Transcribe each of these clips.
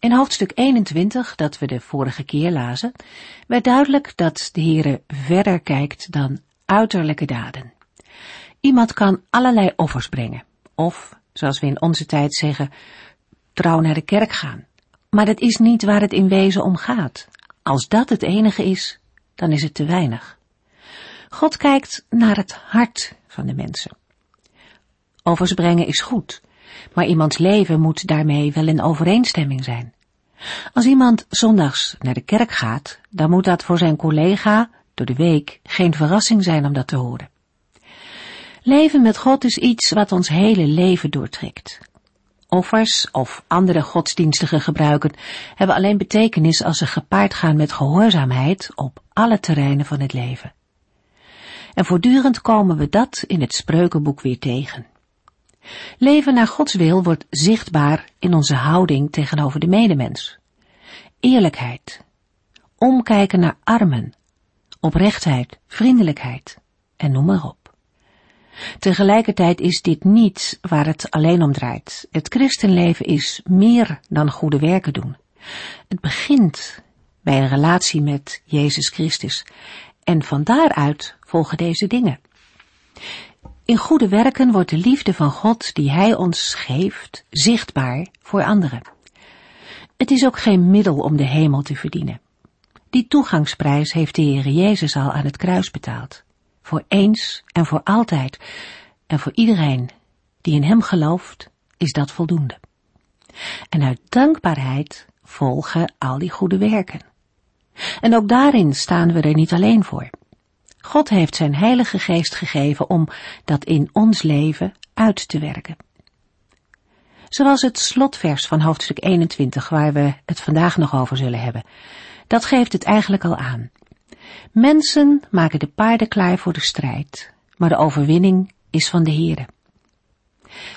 In hoofdstuk 21, dat we de vorige keer lazen, werd duidelijk dat de Heere verder kijkt dan uiterlijke daden. Iemand kan allerlei offers brengen, of, zoals we in onze tijd zeggen, trouw naar de kerk gaan. Maar dat is niet waar het in wezen om gaat. Als dat het enige is, dan is het te weinig. God kijkt naar het hart van de mensen. Offers brengen is goed, maar iemands leven moet daarmee wel in overeenstemming zijn. Als iemand zondags naar de kerk gaat, dan moet dat voor zijn collega door de week geen verrassing zijn om dat te horen. Leven met God is iets wat ons hele leven doortrekt. Offers of andere godsdienstige gebruiken hebben alleen betekenis als ze gepaard gaan met gehoorzaamheid op alle terreinen van het leven. En voortdurend komen we dat in het spreukenboek weer tegen. Leven naar Gods wil wordt zichtbaar in onze houding tegenover de medemens. Eerlijkheid, omkijken naar armen, oprechtheid, vriendelijkheid en noem maar op. Tegelijkertijd is dit niet waar het alleen om draait. Het christenleven is meer dan goede werken doen. Het begint bij een relatie met Jezus Christus en van daaruit volgen deze dingen. In goede werken wordt de liefde van God die Hij ons geeft zichtbaar voor anderen. Het is ook geen middel om de hemel te verdienen. Die toegangsprijs heeft de Heer Jezus al aan het kruis betaald. Voor eens en voor altijd. En voor iedereen die in Hem gelooft, is dat voldoende. En uit dankbaarheid volgen al die goede werken. En ook daarin staan we er niet alleen voor. God heeft zijn heilige geest gegeven om dat in ons leven uit te werken. Zoals het slotvers van hoofdstuk 21, waar we het vandaag nog over zullen hebben. Dat geeft het eigenlijk al aan. Mensen maken de paarden klaar voor de strijd, maar de overwinning is van de Heere.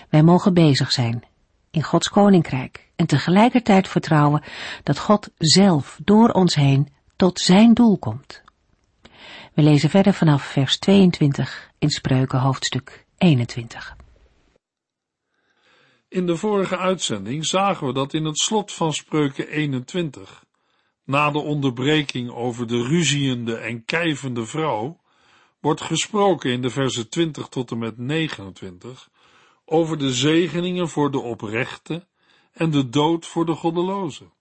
Wij mogen bezig zijn in Gods koninkrijk en tegelijkertijd vertrouwen dat God zelf door ons heen tot zijn doel komt. We lezen verder vanaf vers 22 in Spreuken hoofdstuk 21. In de vorige uitzending zagen we dat in het slot van Spreuken 21, na de onderbreking over de ruziende en kijvende vrouw, wordt gesproken in de versen 20 tot en met 29 over de zegeningen voor de oprechte en de dood voor de goddeloze.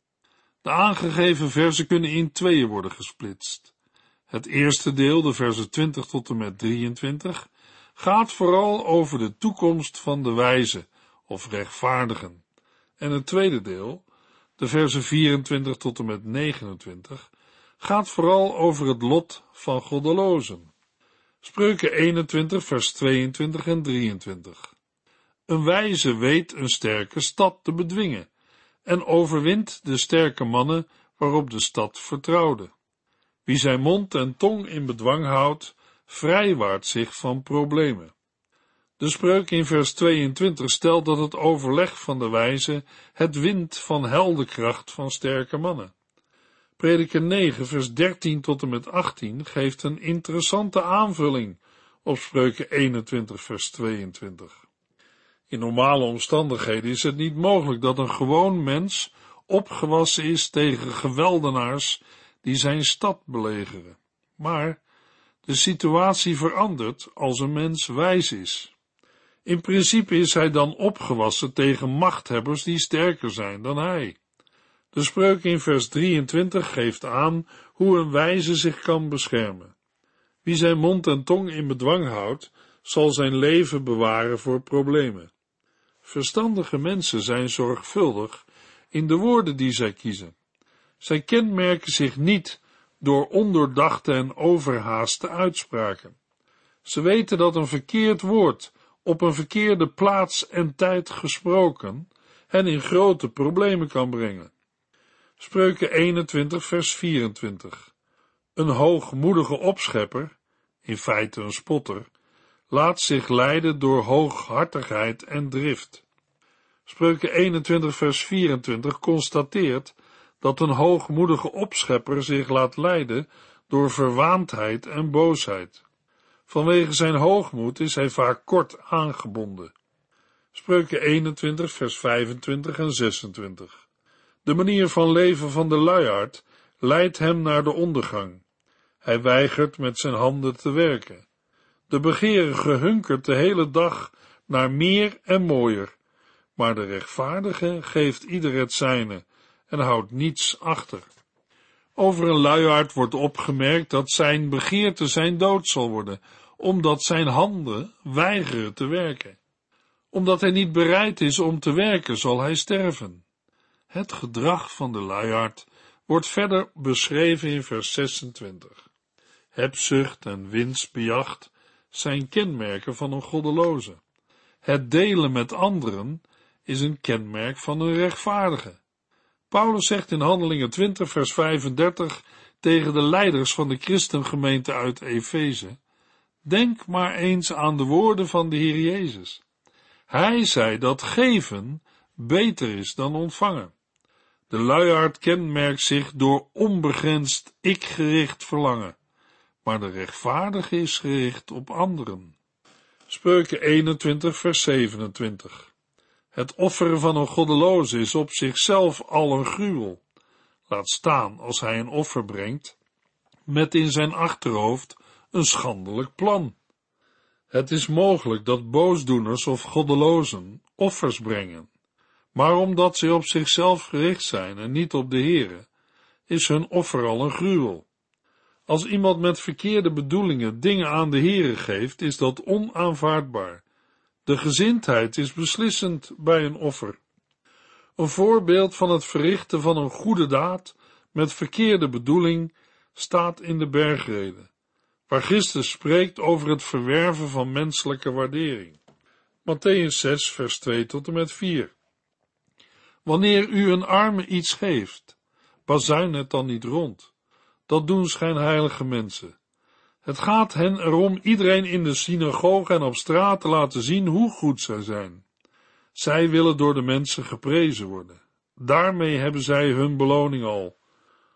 De aangegeven versen kunnen in tweeën worden gesplitst. Het eerste deel, de versen 20 tot en met 23, gaat vooral over de toekomst van de wijze of rechtvaardigen. En het tweede deel, de versen 24 tot en met 29, gaat vooral over het lot van goddelozen. Spreuken 21, vers 22 en 23. Een wijze weet een sterke stad te bedwingen en overwint de sterke mannen waarop de stad vertrouwde. Wie zijn mond en tong in bedwang houdt, vrijwaart zich van problemen. De spreuk in vers 22 stelt dat het overleg van de wijze het wint van heldenkracht van sterke mannen. Prediker 9 vers 13 tot en met 18 geeft een interessante aanvulling op spreuken 21 vers 22. In normale omstandigheden is het niet mogelijk dat een gewoon mens opgewassen is tegen geweldenaars die zijn stad belegeren. Maar de situatie verandert als een mens wijs is. In principe is hij dan opgewassen tegen machthebbers die sterker zijn dan hij. De spreuk in vers 23 geeft aan hoe een wijze zich kan beschermen. Wie zijn mond en tong in bedwang houdt, zal zijn leven bewaren voor problemen. Verstandige mensen zijn zorgvuldig in de woorden die zij kiezen. Zij kenmerken zich niet door ondoordachte en overhaaste uitspraken. Ze weten dat een verkeerd woord op een verkeerde plaats en tijd gesproken hen in grote problemen kan brengen. Spreuken 21 vers 24. Een hoogmoedige opschepper, in feite een spotter, laat zich leiden door hooghartigheid en drift. Spreuken 21 vers 24 constateert dat een hoogmoedige opschepper zich laat leiden door verwaandheid en boosheid. Vanwege zijn hoogmoed is hij vaak kort aangebonden. Spreuken 21 vers 25 en 26. De manier van leven van de luiaard leidt hem naar de ondergang. Hij weigert met zijn handen te werken. De begeerige hunkert de hele dag naar meer en mooier, maar de rechtvaardige geeft ieder het zijne en houdt niets achter. Over een luiaard wordt opgemerkt dat zijn begeerte zijn dood zal worden, omdat zijn handen weigeren te werken. Omdat hij niet bereid is om te werken, zal hij sterven. Het gedrag van de luiaard wordt verder beschreven in vers 26. Hebzucht en winstbejacht zijn kenmerken van een goddeloze. Het delen met anderen is een kenmerk van een rechtvaardige. Paulus zegt in Handelingen 20 vers 35 tegen de leiders van de christengemeente uit Efeze, denk maar eens aan de woorden van de Heer Jezus. Hij zei dat geven beter is dan ontvangen. De luiaard kenmerkt zich door onbegrensd ik-gericht verlangen maar de rechtvaardige is gericht op anderen. Spreuken 21 vers 27 Het offeren van een goddeloze is op zichzelf al een gruwel. Laat staan als hij een offer brengt, met in zijn achterhoofd een schandelijk plan. Het is mogelijk dat boosdoeners of goddelozen offers brengen, maar omdat ze op zichzelf gericht zijn en niet op de Heere, is hun offer al een gruwel. Als iemand met verkeerde bedoelingen dingen aan de Heere geeft, is dat onaanvaardbaar. De gezindheid is beslissend bij een offer. Een voorbeeld van het verrichten van een goede daad met verkeerde bedoeling staat in de bergreden, waar Christus spreekt over het verwerven van menselijke waardering. Matthäus 6, vers 2 tot en met 4. Wanneer u een arme iets geeft, bazuin het dan niet rond dat doen schijnheilige mensen. Het gaat hen erom iedereen in de synagoge en op straat te laten zien hoe goed zij zijn. Zij willen door de mensen geprezen worden. Daarmee hebben zij hun beloning al.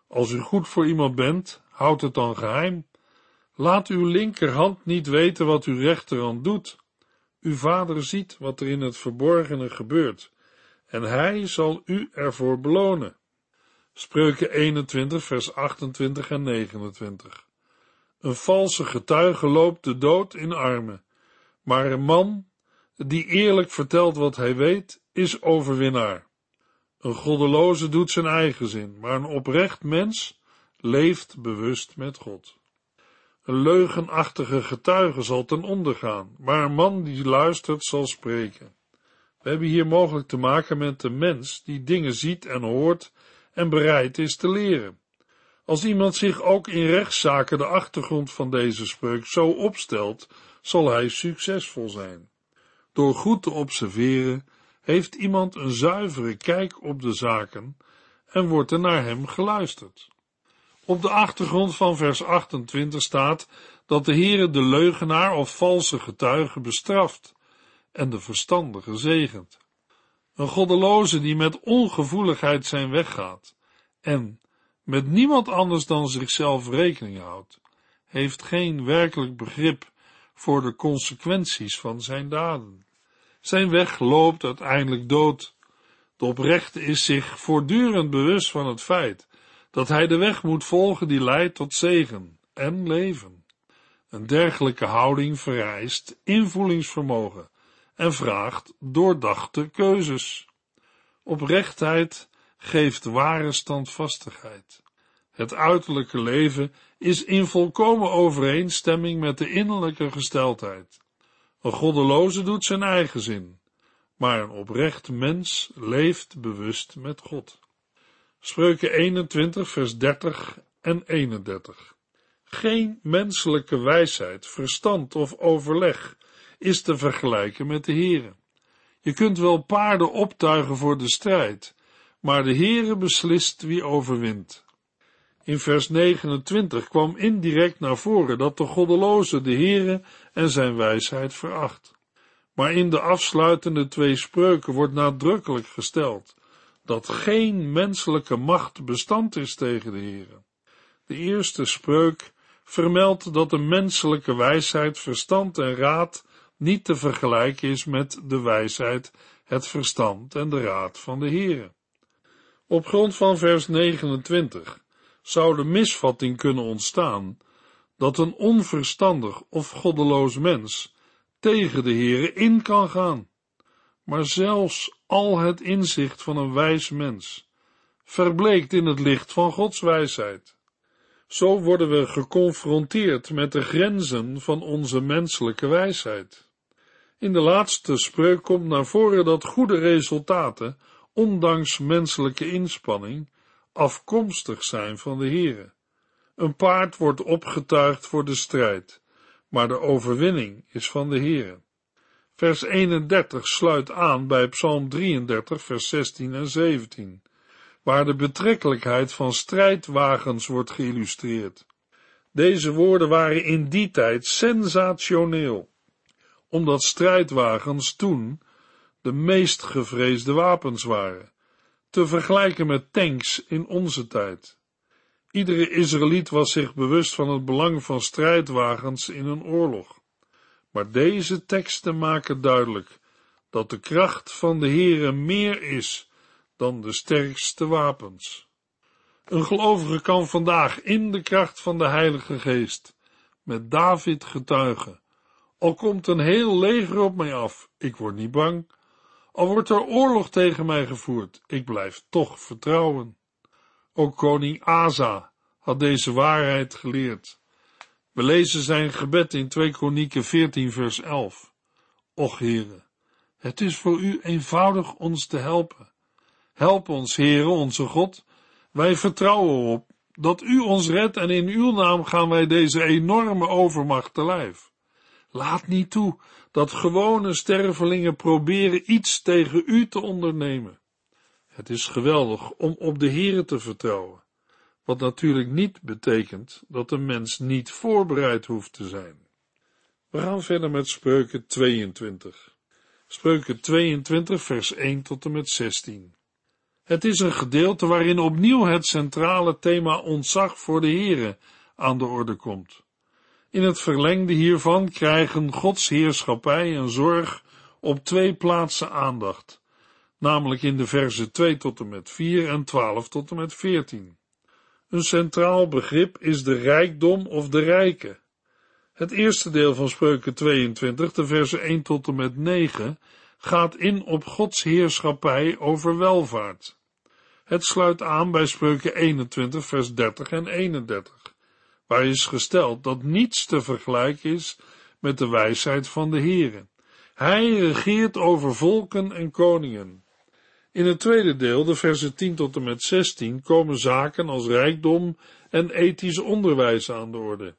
Als u goed voor iemand bent, houd het dan geheim. Laat uw linkerhand niet weten wat uw rechterhand doet. Uw vader ziet wat er in het verborgene gebeurt, en hij zal u ervoor belonen. Spreuken 21, vers 28 en 29. Een valse getuige loopt de dood in armen, maar een man die eerlijk vertelt wat hij weet, is overwinnaar. Een goddeloze doet zijn eigen zin, maar een oprecht mens leeft bewust met God. Een leugenachtige getuige zal ten onder gaan, maar een man die luistert zal spreken. We hebben hier mogelijk te maken met een mens die dingen ziet en hoort en bereid is te leren. Als iemand zich ook in rechtszaken de achtergrond van deze spreuk zo opstelt, zal hij succesvol zijn. Door goed te observeren, heeft iemand een zuivere kijk op de zaken en wordt er naar hem geluisterd. Op de achtergrond van vers 28 staat dat de Heere de leugenaar of valse getuige bestraft en de verstandige zegent. Een goddeloze die met ongevoeligheid zijn weggaat en met niemand anders dan zichzelf rekening houdt, heeft geen werkelijk begrip voor de consequenties van zijn daden. Zijn weg loopt uiteindelijk dood. De oprechte is zich voortdurend bewust van het feit dat hij de weg moet volgen die leidt tot zegen en leven. Een dergelijke houding vereist invoelingsvermogen en vraagt doordachte keuzes. Oprechtheid geeft ware standvastigheid. Het uiterlijke leven is in volkomen overeenstemming met de innerlijke gesteldheid. Een goddeloze doet zijn eigen zin, maar een oprecht mens leeft bewust met God. Spreuken 21, vers 30 en 31. Geen menselijke wijsheid, verstand of overleg is te vergelijken met de Heere. Je kunt wel paarden optuigen voor de strijd, maar de Heere beslist wie overwint. In vers 29 kwam indirect naar voren dat de goddeloze de Heere en zijn wijsheid veracht. Maar in de afsluitende twee spreuken wordt nadrukkelijk gesteld dat geen menselijke macht bestand is tegen de Heere. De eerste spreuk vermeldt dat de menselijke wijsheid, verstand en raad niet te vergelijken is met de wijsheid, het verstand en de raad van de Heere. Op grond van vers 29 zou de misvatting kunnen ontstaan dat een onverstandig of goddeloos mens tegen de Heere in kan gaan. Maar zelfs al het inzicht van een wijs mens verbleekt in het licht van Gods wijsheid. Zo worden we geconfronteerd met de grenzen van onze menselijke wijsheid. In de laatste spreuk komt naar voren dat goede resultaten, ondanks menselijke inspanning, afkomstig zijn van de Heere. Een paard wordt opgetuigd voor de strijd, maar de overwinning is van de Heere. Vers 31 sluit aan bij Psalm 33, vers 16 en 17, waar de betrekkelijkheid van strijdwagens wordt geïllustreerd. Deze woorden waren in die tijd sensationeel, omdat strijdwagens toen de meest gevreesde wapens waren, te vergelijken met tanks in onze tijd. Iedere Israëliet was zich bewust van het belang van strijdwagens in een oorlog. Maar deze teksten maken duidelijk dat de kracht van de Heere meer is dan de sterkste wapens. Een gelovige kan vandaag in de kracht van de Heilige Geest met David getuigen. Al komt een heel leger op mij af, ik word niet bang. Al wordt er oorlog tegen mij gevoerd, ik blijf toch vertrouwen. Ook koning Asa had deze waarheid geleerd. We lezen zijn gebed in 2 Kronieken 14 vers 11. Och Heere, het is voor u eenvoudig ons te helpen. Help ons, Heere, onze God. Wij vertrouwen op dat u ons redt en in uw naam gaan wij deze enorme overmacht te lijf. Laat niet toe dat gewone stervelingen proberen iets tegen u te ondernemen. Het is geweldig om op de Heere te vertrouwen, wat natuurlijk niet betekent dat de mens niet voorbereid hoeft te zijn. We gaan verder met Spreuken 22. Spreuken 22 vers 1 tot en met 16. Het is een gedeelte waarin opnieuw het centrale thema ontzag voor de Heere aan de orde komt. In het verlengde hiervan krijgen Gods heerschappij en zorg op twee plaatsen aandacht, namelijk in de versen 2 tot en met 4 en 12 tot en met 14. Een centraal begrip is de rijkdom of de rijke. Het eerste deel van Spreuken 22, de versen 1 tot en met 9, gaat in op Gods heerschappij over welvaart. Het sluit aan bij Spreuken 21, vers 30 en 31 waar is gesteld dat niets te vergelijken is met de wijsheid van de Heere. Hij regeert over volken en koningen. In het tweede deel, de versen 10 tot en met 16, komen zaken als rijkdom en ethisch onderwijs aan de orde.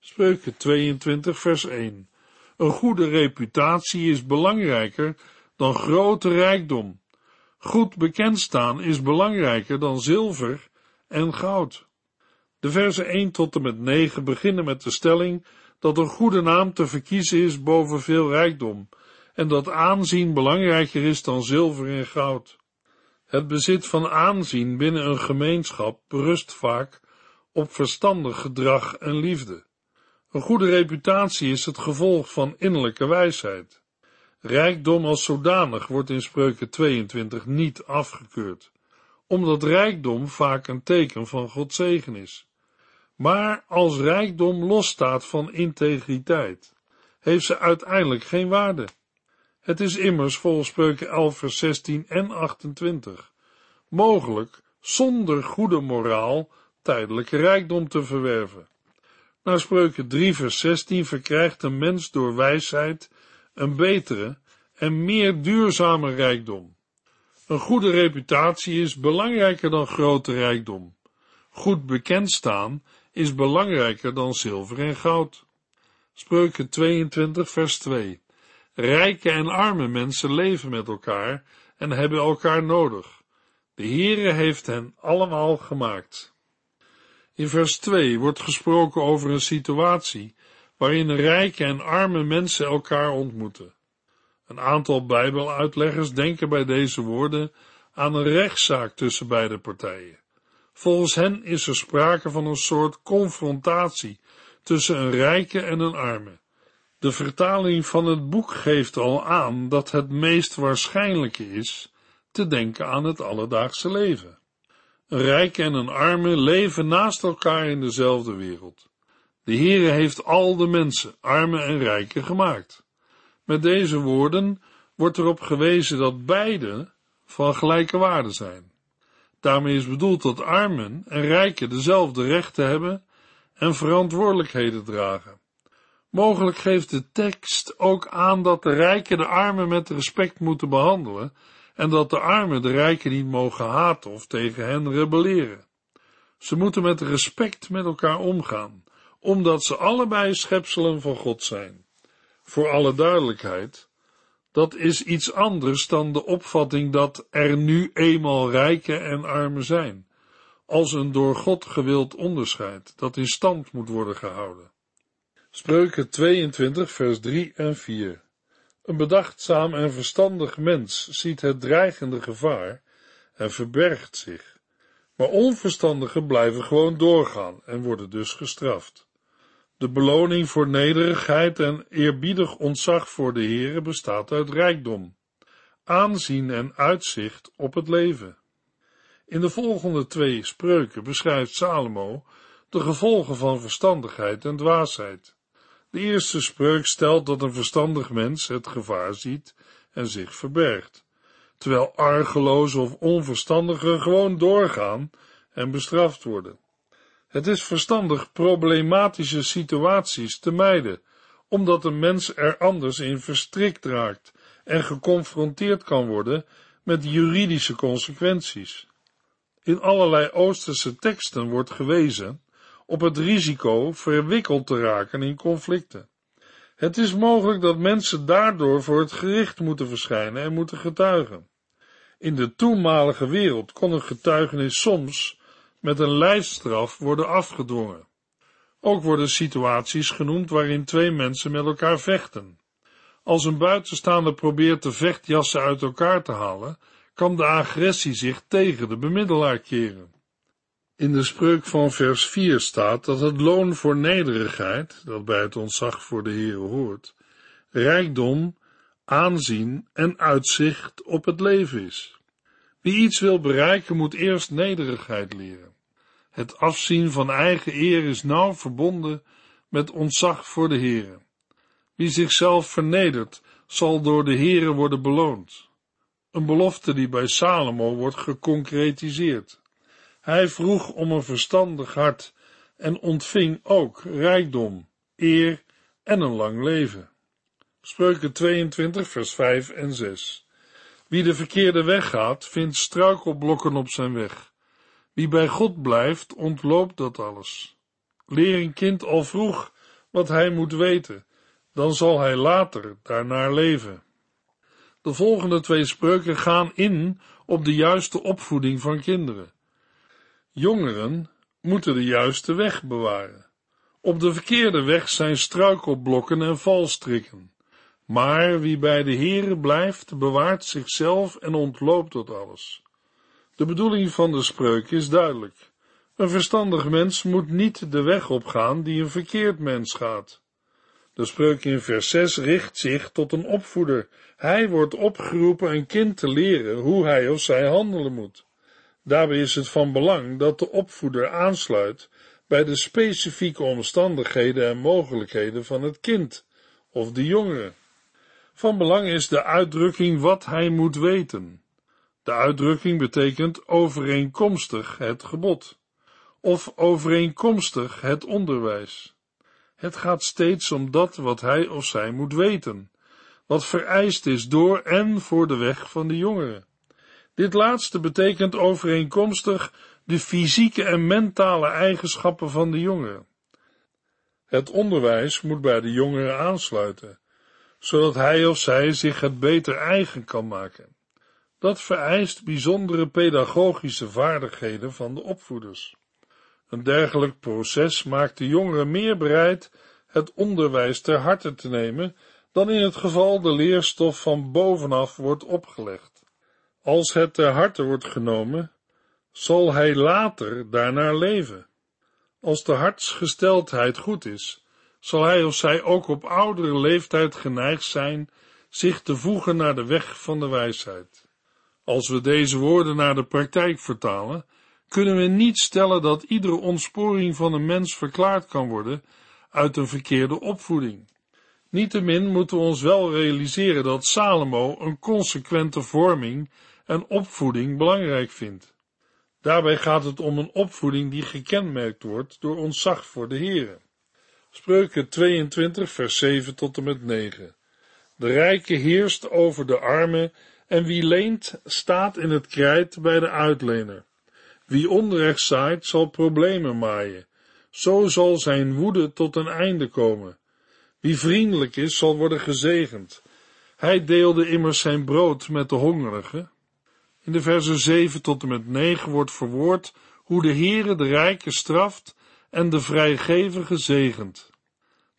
Spreuken 22, vers 1. Een goede reputatie is belangrijker dan grote rijkdom. Goed bekend staan is belangrijker dan zilver en goud. De versen 1 tot en met 9 beginnen met de stelling dat een goede naam te verkiezen is boven veel rijkdom en dat aanzien belangrijker is dan zilver en goud. Het bezit van aanzien binnen een gemeenschap berust vaak op verstandig gedrag en liefde. Een goede reputatie is het gevolg van innerlijke wijsheid. Rijkdom als zodanig wordt in Spreuken 22 niet afgekeurd, omdat rijkdom vaak een teken van Gods zegen is. Maar als rijkdom losstaat van integriteit, heeft ze uiteindelijk geen waarde. Het is immers volgens spreuken 11 vers 16 en 28 mogelijk zonder goede moraal tijdelijke rijkdom te verwerven. Naar spreuken 3 vers 16 verkrijgt een mens door wijsheid een betere en meer duurzame rijkdom. Een goede reputatie is belangrijker dan grote rijkdom. Goed bekend staan is belangrijker dan zilver en goud. Spreuken 22 vers 2 Rijke en arme mensen leven met elkaar en hebben elkaar nodig. De Heere heeft hen allemaal gemaakt. In vers 2 wordt gesproken over een situatie waarin rijke en arme mensen elkaar ontmoeten. Een aantal Bijbeluitleggers denken bij deze woorden aan een rechtszaak tussen beide partijen. Volgens hen is er sprake van een soort confrontatie tussen een rijke en een arme. De vertaling van het boek geeft al aan dat het meest waarschijnlijke is te denken aan het alledaagse leven. Een rijke en een arme leven naast elkaar in dezelfde wereld. De Heere heeft al de mensen, arme en rijke, gemaakt. Met deze woorden wordt erop gewezen dat beide van gelijke waarde zijn. Daarmee is bedoeld dat armen en rijken dezelfde rechten hebben en verantwoordelijkheden dragen. Mogelijk geeft de tekst ook aan dat de rijken de armen met respect moeten behandelen en dat de armen de rijken niet mogen haten of tegen hen rebelleren. Ze moeten met respect met elkaar omgaan, omdat ze allebei schepselen van God zijn. Voor alle duidelijkheid, dat is iets anders dan de opvatting dat er nu eenmaal rijken en armen zijn, als een door God gewild onderscheid dat in stand moet worden gehouden. Spreuken 22 vers 3 en 4 Een bedachtzaam en verstandig mens ziet het dreigende gevaar en verbergt zich, maar onverstandigen blijven gewoon doorgaan en worden dus gestraft. De beloning voor nederigheid en eerbiedig ontzag voor de Heere bestaat uit rijkdom, aanzien en uitzicht op het leven. In de volgende twee spreuken beschrijft Salomo de gevolgen van verstandigheid en dwaasheid. De eerste spreuk stelt dat een verstandig mens het gevaar ziet en zich verbergt, terwijl argelozen of onverstandigen gewoon doorgaan en bestraft worden. Het is verstandig problematische situaties te mijden, omdat een mens er anders in verstrikt raakt en geconfronteerd kan worden met juridische consequenties. In allerlei Oosterse teksten wordt gewezen op het risico verwikkeld te raken in conflicten. Het is mogelijk dat mensen daardoor voor het gericht moeten verschijnen en moeten getuigen. In de toenmalige wereld kon een getuigenis soms met een lijfstraf worden afgedwongen. Ook worden situaties genoemd waarin twee mensen met elkaar vechten. Als een buitenstaander probeert de vechtjassen uit elkaar te halen, kan de agressie zich tegen de bemiddelaar keren. In de spreuk van vers 4 staat dat het loon voor nederigheid, dat bij het ontzag voor de Heer hoort, rijkdom, aanzien en uitzicht op het leven is. Wie iets wil bereiken, moet eerst nederigheid leren. Het afzien van eigen eer is nauw verbonden met ontzag voor de Heere. Wie zichzelf vernedert, zal door de Heere worden beloond. Een belofte die bij Salomo wordt geconcretiseerd. Hij vroeg om een verstandig hart en ontving ook rijkdom, eer en een lang leven. Spreuken 22 vers 5 en 6 Wie de verkeerde weg gaat, vindt struikelblokken op zijn weg. Wie bij God blijft, ontloopt dat alles. Leer een kind al vroeg wat hij moet weten, dan zal hij later daarnaar leven. De volgende twee spreuken gaan in op de juiste opvoeding van kinderen. Jongeren moeten de juiste weg bewaren. Op de verkeerde weg zijn struikelblokken en valstrikken. Maar wie bij de Heere blijft, bewaart zichzelf en ontloopt dat alles. De bedoeling van de spreuk is duidelijk. Een verstandig mens moet niet de weg opgaan die een verkeerd mens gaat. De spreuk in vers 6 richt zich tot een opvoeder. Hij wordt opgeroepen een kind te leren hoe hij of zij handelen moet. Daarbij is het van belang dat de opvoeder aansluit bij de specifieke omstandigheden en mogelijkheden van het kind of de jongere. Van belang is de uitdrukking wat hij moet weten. De uitdrukking betekent overeenkomstig het gebod of overeenkomstig het onderwijs. Het gaat steeds om dat wat hij of zij moet weten, wat vereist is door en voor de weg van de jongeren. Dit laatste betekent overeenkomstig de fysieke en mentale eigenschappen van de jongeren. Het onderwijs moet bij de jongeren aansluiten, zodat hij of zij zich het beter eigen kan maken. Dat vereist bijzondere pedagogische vaardigheden van de opvoeders. Een dergelijk proces maakt de jongeren meer bereid het onderwijs ter harte te nemen dan in het geval de leerstof van bovenaf wordt opgelegd. Als het ter harte wordt genomen, zal hij later daarnaar leven. Als de hartsgesteldheid goed is, zal hij of zij ook op oudere leeftijd geneigd zijn zich te voegen naar de weg van de wijsheid. Als we deze woorden naar de praktijk vertalen, kunnen we niet stellen dat iedere ontsporing van een mens verklaard kan worden uit een verkeerde opvoeding. Niettemin moeten we ons wel realiseren dat Salomo een consequente vorming en opvoeding belangrijk vindt. Daarbij gaat het om een opvoeding die gekenmerkt wordt door ontzag voor de Heere. Spreuken 22 vers 7 tot en met 9. De rijke heerst over de armen en wie leent staat in het krijt bij de uitlener. Wie onrecht zaait zal problemen maaien. Zo zal zijn woede tot een einde komen. Wie vriendelijk is, zal worden gezegend. Hij deelde immers zijn brood met de hongerigen. In de versen 7 tot en met 9 wordt verwoord hoe de Heere de rijke straft en de vrijgevige zegent.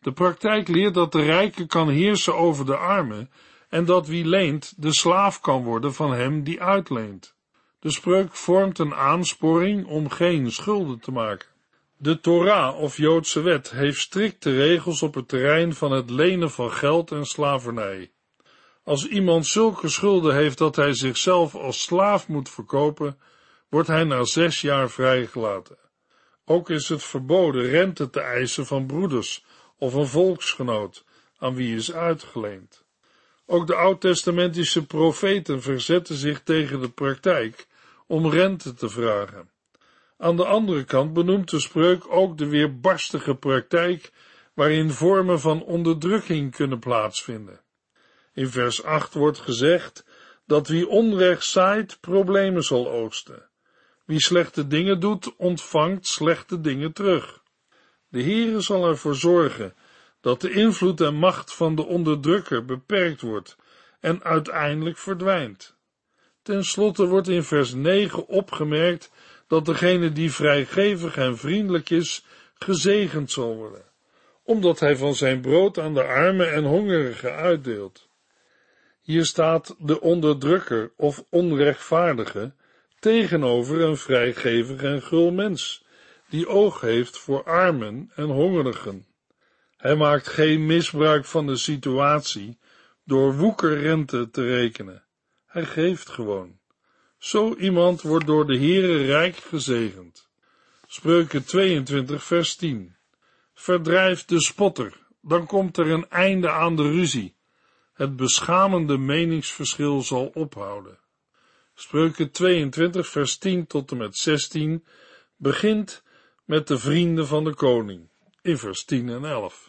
De praktijk leert dat de rijke kan heersen over de armen en dat wie leent de slaaf kan worden van hem die uitleent. De spreuk vormt een aansporing om geen schulden te maken. De Torah of Joodse wet heeft strikte regels op het terrein van het lenen van geld en slavernij. Als iemand zulke schulden heeft dat hij zichzelf als slaaf moet verkopen, wordt hij na zes jaar vrijgelaten. Ook is het verboden rente te eisen van broeders of een volksgenoot aan wie is uitgeleend. Ook de oud-testamentische profeten verzetten zich tegen de praktijk om rente te vragen. Aan de andere kant benoemt de spreuk ook de weerbarstige praktijk waarin vormen van onderdrukking kunnen plaatsvinden. In vers 8 wordt gezegd dat wie onrecht zaait problemen zal oogsten. Wie slechte dingen doet, ontvangt slechte dingen terug. De Heere zal ervoor zorgen dat de invloed en macht van de onderdrukker beperkt wordt en uiteindelijk verdwijnt. Ten slotte wordt in vers 9 opgemerkt dat degene die vrijgevig en vriendelijk is, gezegend zal worden, omdat hij van zijn brood aan de armen en hongerigen uitdeelt. Hier staat de onderdrukker of onrechtvaardige tegenover een vrijgevig en gul mens, die oog heeft voor armen en hongerigen. Hij maakt geen misbruik van de situatie door woekerrente te rekenen. Hij geeft gewoon. Zo iemand wordt door de Heere rijk gezegend. Spreuken 22 vers 10. Verdrijf de spotter, dan komt er een einde aan de ruzie. Het beschamende meningsverschil zal ophouden. Spreuken 22 vers 10 tot en met 16 begint met de vrienden van de koning, in vers 10 en 11.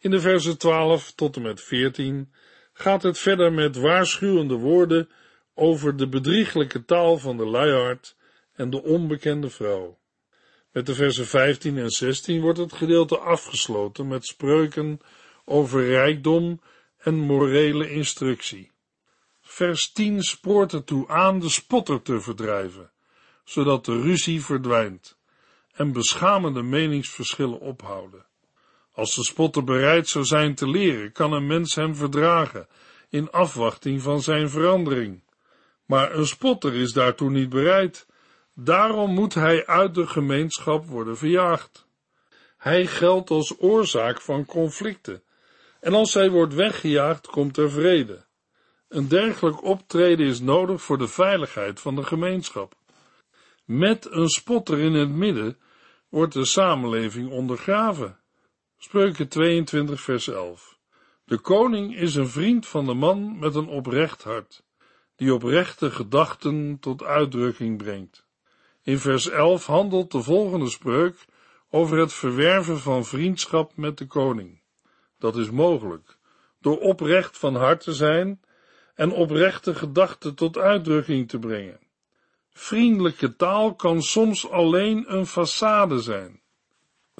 In de versen 12 tot en met 14 gaat het verder met waarschuwende woorden over de bedrieglijke taal van de luiaard en de onbekende vrouw. Met de versen 15 en 16 wordt het gedeelte afgesloten met spreuken over rijkdom en morele instructie. Vers 10 spoort ertoe aan de spotter te verdrijven, zodat de ruzie verdwijnt en beschamende meningsverschillen ophouden. Als de spotter bereid zou zijn te leren, kan een mens hem verdragen in afwachting van zijn verandering. Maar een spotter is daartoe niet bereid. Daarom moet hij uit de gemeenschap worden verjaagd. Hij geldt als oorzaak van conflicten. En als hij wordt weggejaagd, komt er vrede. Een dergelijk optreden is nodig voor de veiligheid van de gemeenschap. Met een spotter in het midden wordt de samenleving ondergraven. Spreuken 22 vers 11 De koning is een vriend van de man met een oprecht hart die oprechte gedachten tot uitdrukking brengt. In vers 11 handelt de volgende spreuk over het verwerven van vriendschap met de koning. Dat is mogelijk door oprecht van hart te zijn en oprechte gedachten tot uitdrukking te brengen. Vriendelijke taal kan soms alleen een façade zijn.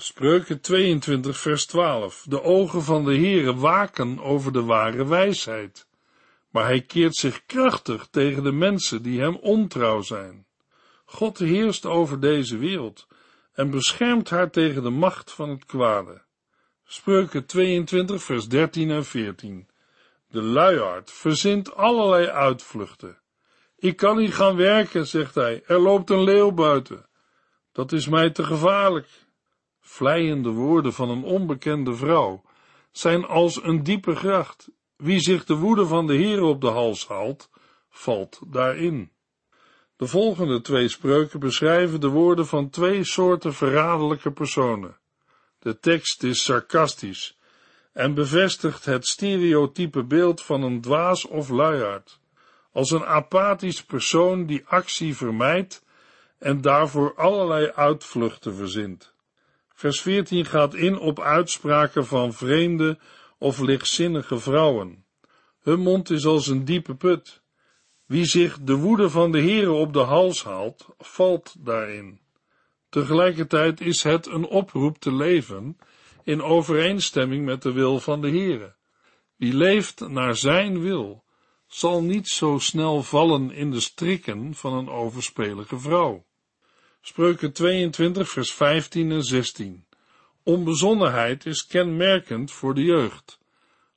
Spreuken 22 vers 12 De ogen van de Heere waken over de ware wijsheid maar hij keert zich krachtig tegen de mensen die hem ontrouw zijn. God heerst over deze wereld en beschermt haar tegen de macht van het kwade. Spreuken 22 vers 13 en 14 De luiaard verzint allerlei uitvluchten. Ik kan niet gaan werken, zegt hij, er loopt een leeuw buiten. Dat is mij te gevaarlijk. Vleiende woorden van een onbekende vrouw zijn als een diepe gracht. Wie zich de woede van de Heer op de hals haalt, valt daarin. De volgende twee spreuken beschrijven de woorden van twee soorten verraderlijke personen. De tekst is sarcastisch en bevestigt het stereotype beeld van een dwaas of luiaard, als een apathisch persoon die actie vermijdt en daarvoor allerlei uitvluchten verzint. Vers 14 gaat in op uitspraken van vreemde of lichtzinnige vrouwen. Hun mond is als een diepe put. Wie zich de woede van de Heere op de hals haalt, valt daarin. Tegelijkertijd is het een oproep te leven in overeenstemming met de wil van de Heere. Wie leeft naar zijn wil, zal niet zo snel vallen in de strikken van een overspelige vrouw. Spreuken 22 vers 15 en 16. Onbezonnenheid is kenmerkend voor de jeugd.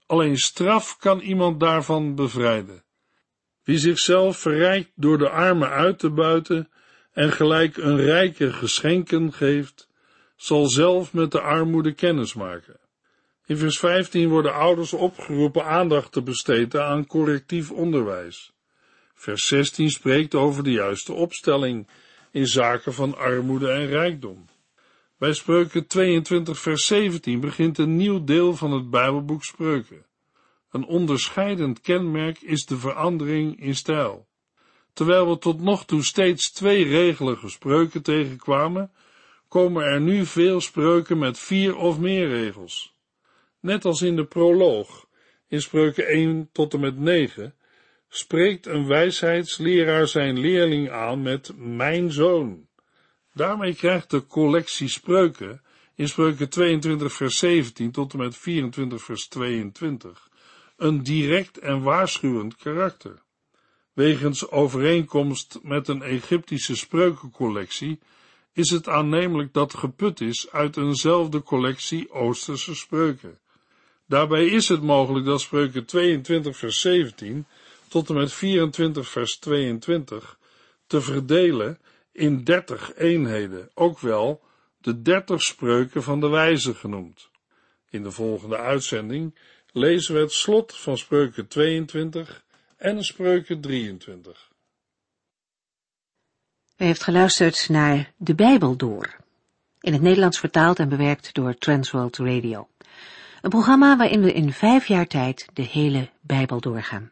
Alleen straf kan iemand daarvan bevrijden. Wie zichzelf verrijkt door de armen uit te buiten en gelijk een rijke geschenken geeft, zal zelf met de armoede kennis maken. In vers 15 worden ouders opgeroepen aandacht te besteden aan correctief onderwijs. Vers 16 spreekt over de juiste opstelling in zaken van armoede en rijkdom. Bij Spreuken 22 vers 17 begint een nieuw deel van het Bijbelboek Spreuken. Een onderscheidend kenmerk is de verandering in stijl. Terwijl we tot nog toe steeds twee regelige spreuken tegenkwamen, komen er nu veel spreuken met vier of meer regels. Net als in de proloog, in spreuken 1 tot en met 9, spreekt een wijsheidsleraar zijn leerling aan met mijn zoon. Daarmee krijgt de collectie spreuken in spreuken 22 vers 17 tot en met 24 vers 22 een direct en waarschuwend karakter. Wegens overeenkomst met een Egyptische spreukencollectie is het aannemelijk dat geput is uit eenzelfde collectie Oosterse spreuken. Daarbij is het mogelijk dat spreuken 22 vers 17 tot en met 24 vers 22 te verdelen in 30 eenheden, ook wel de 30 spreuken van de wijze genoemd. In de volgende uitzending lezen we het slot van spreuken 22 en spreuken 23. U heeft geluisterd naar De Bijbel Door, in het Nederlands vertaald en bewerkt door Transworld Radio. Een programma waarin we in vijf jaar tijd de hele Bijbel doorgaan.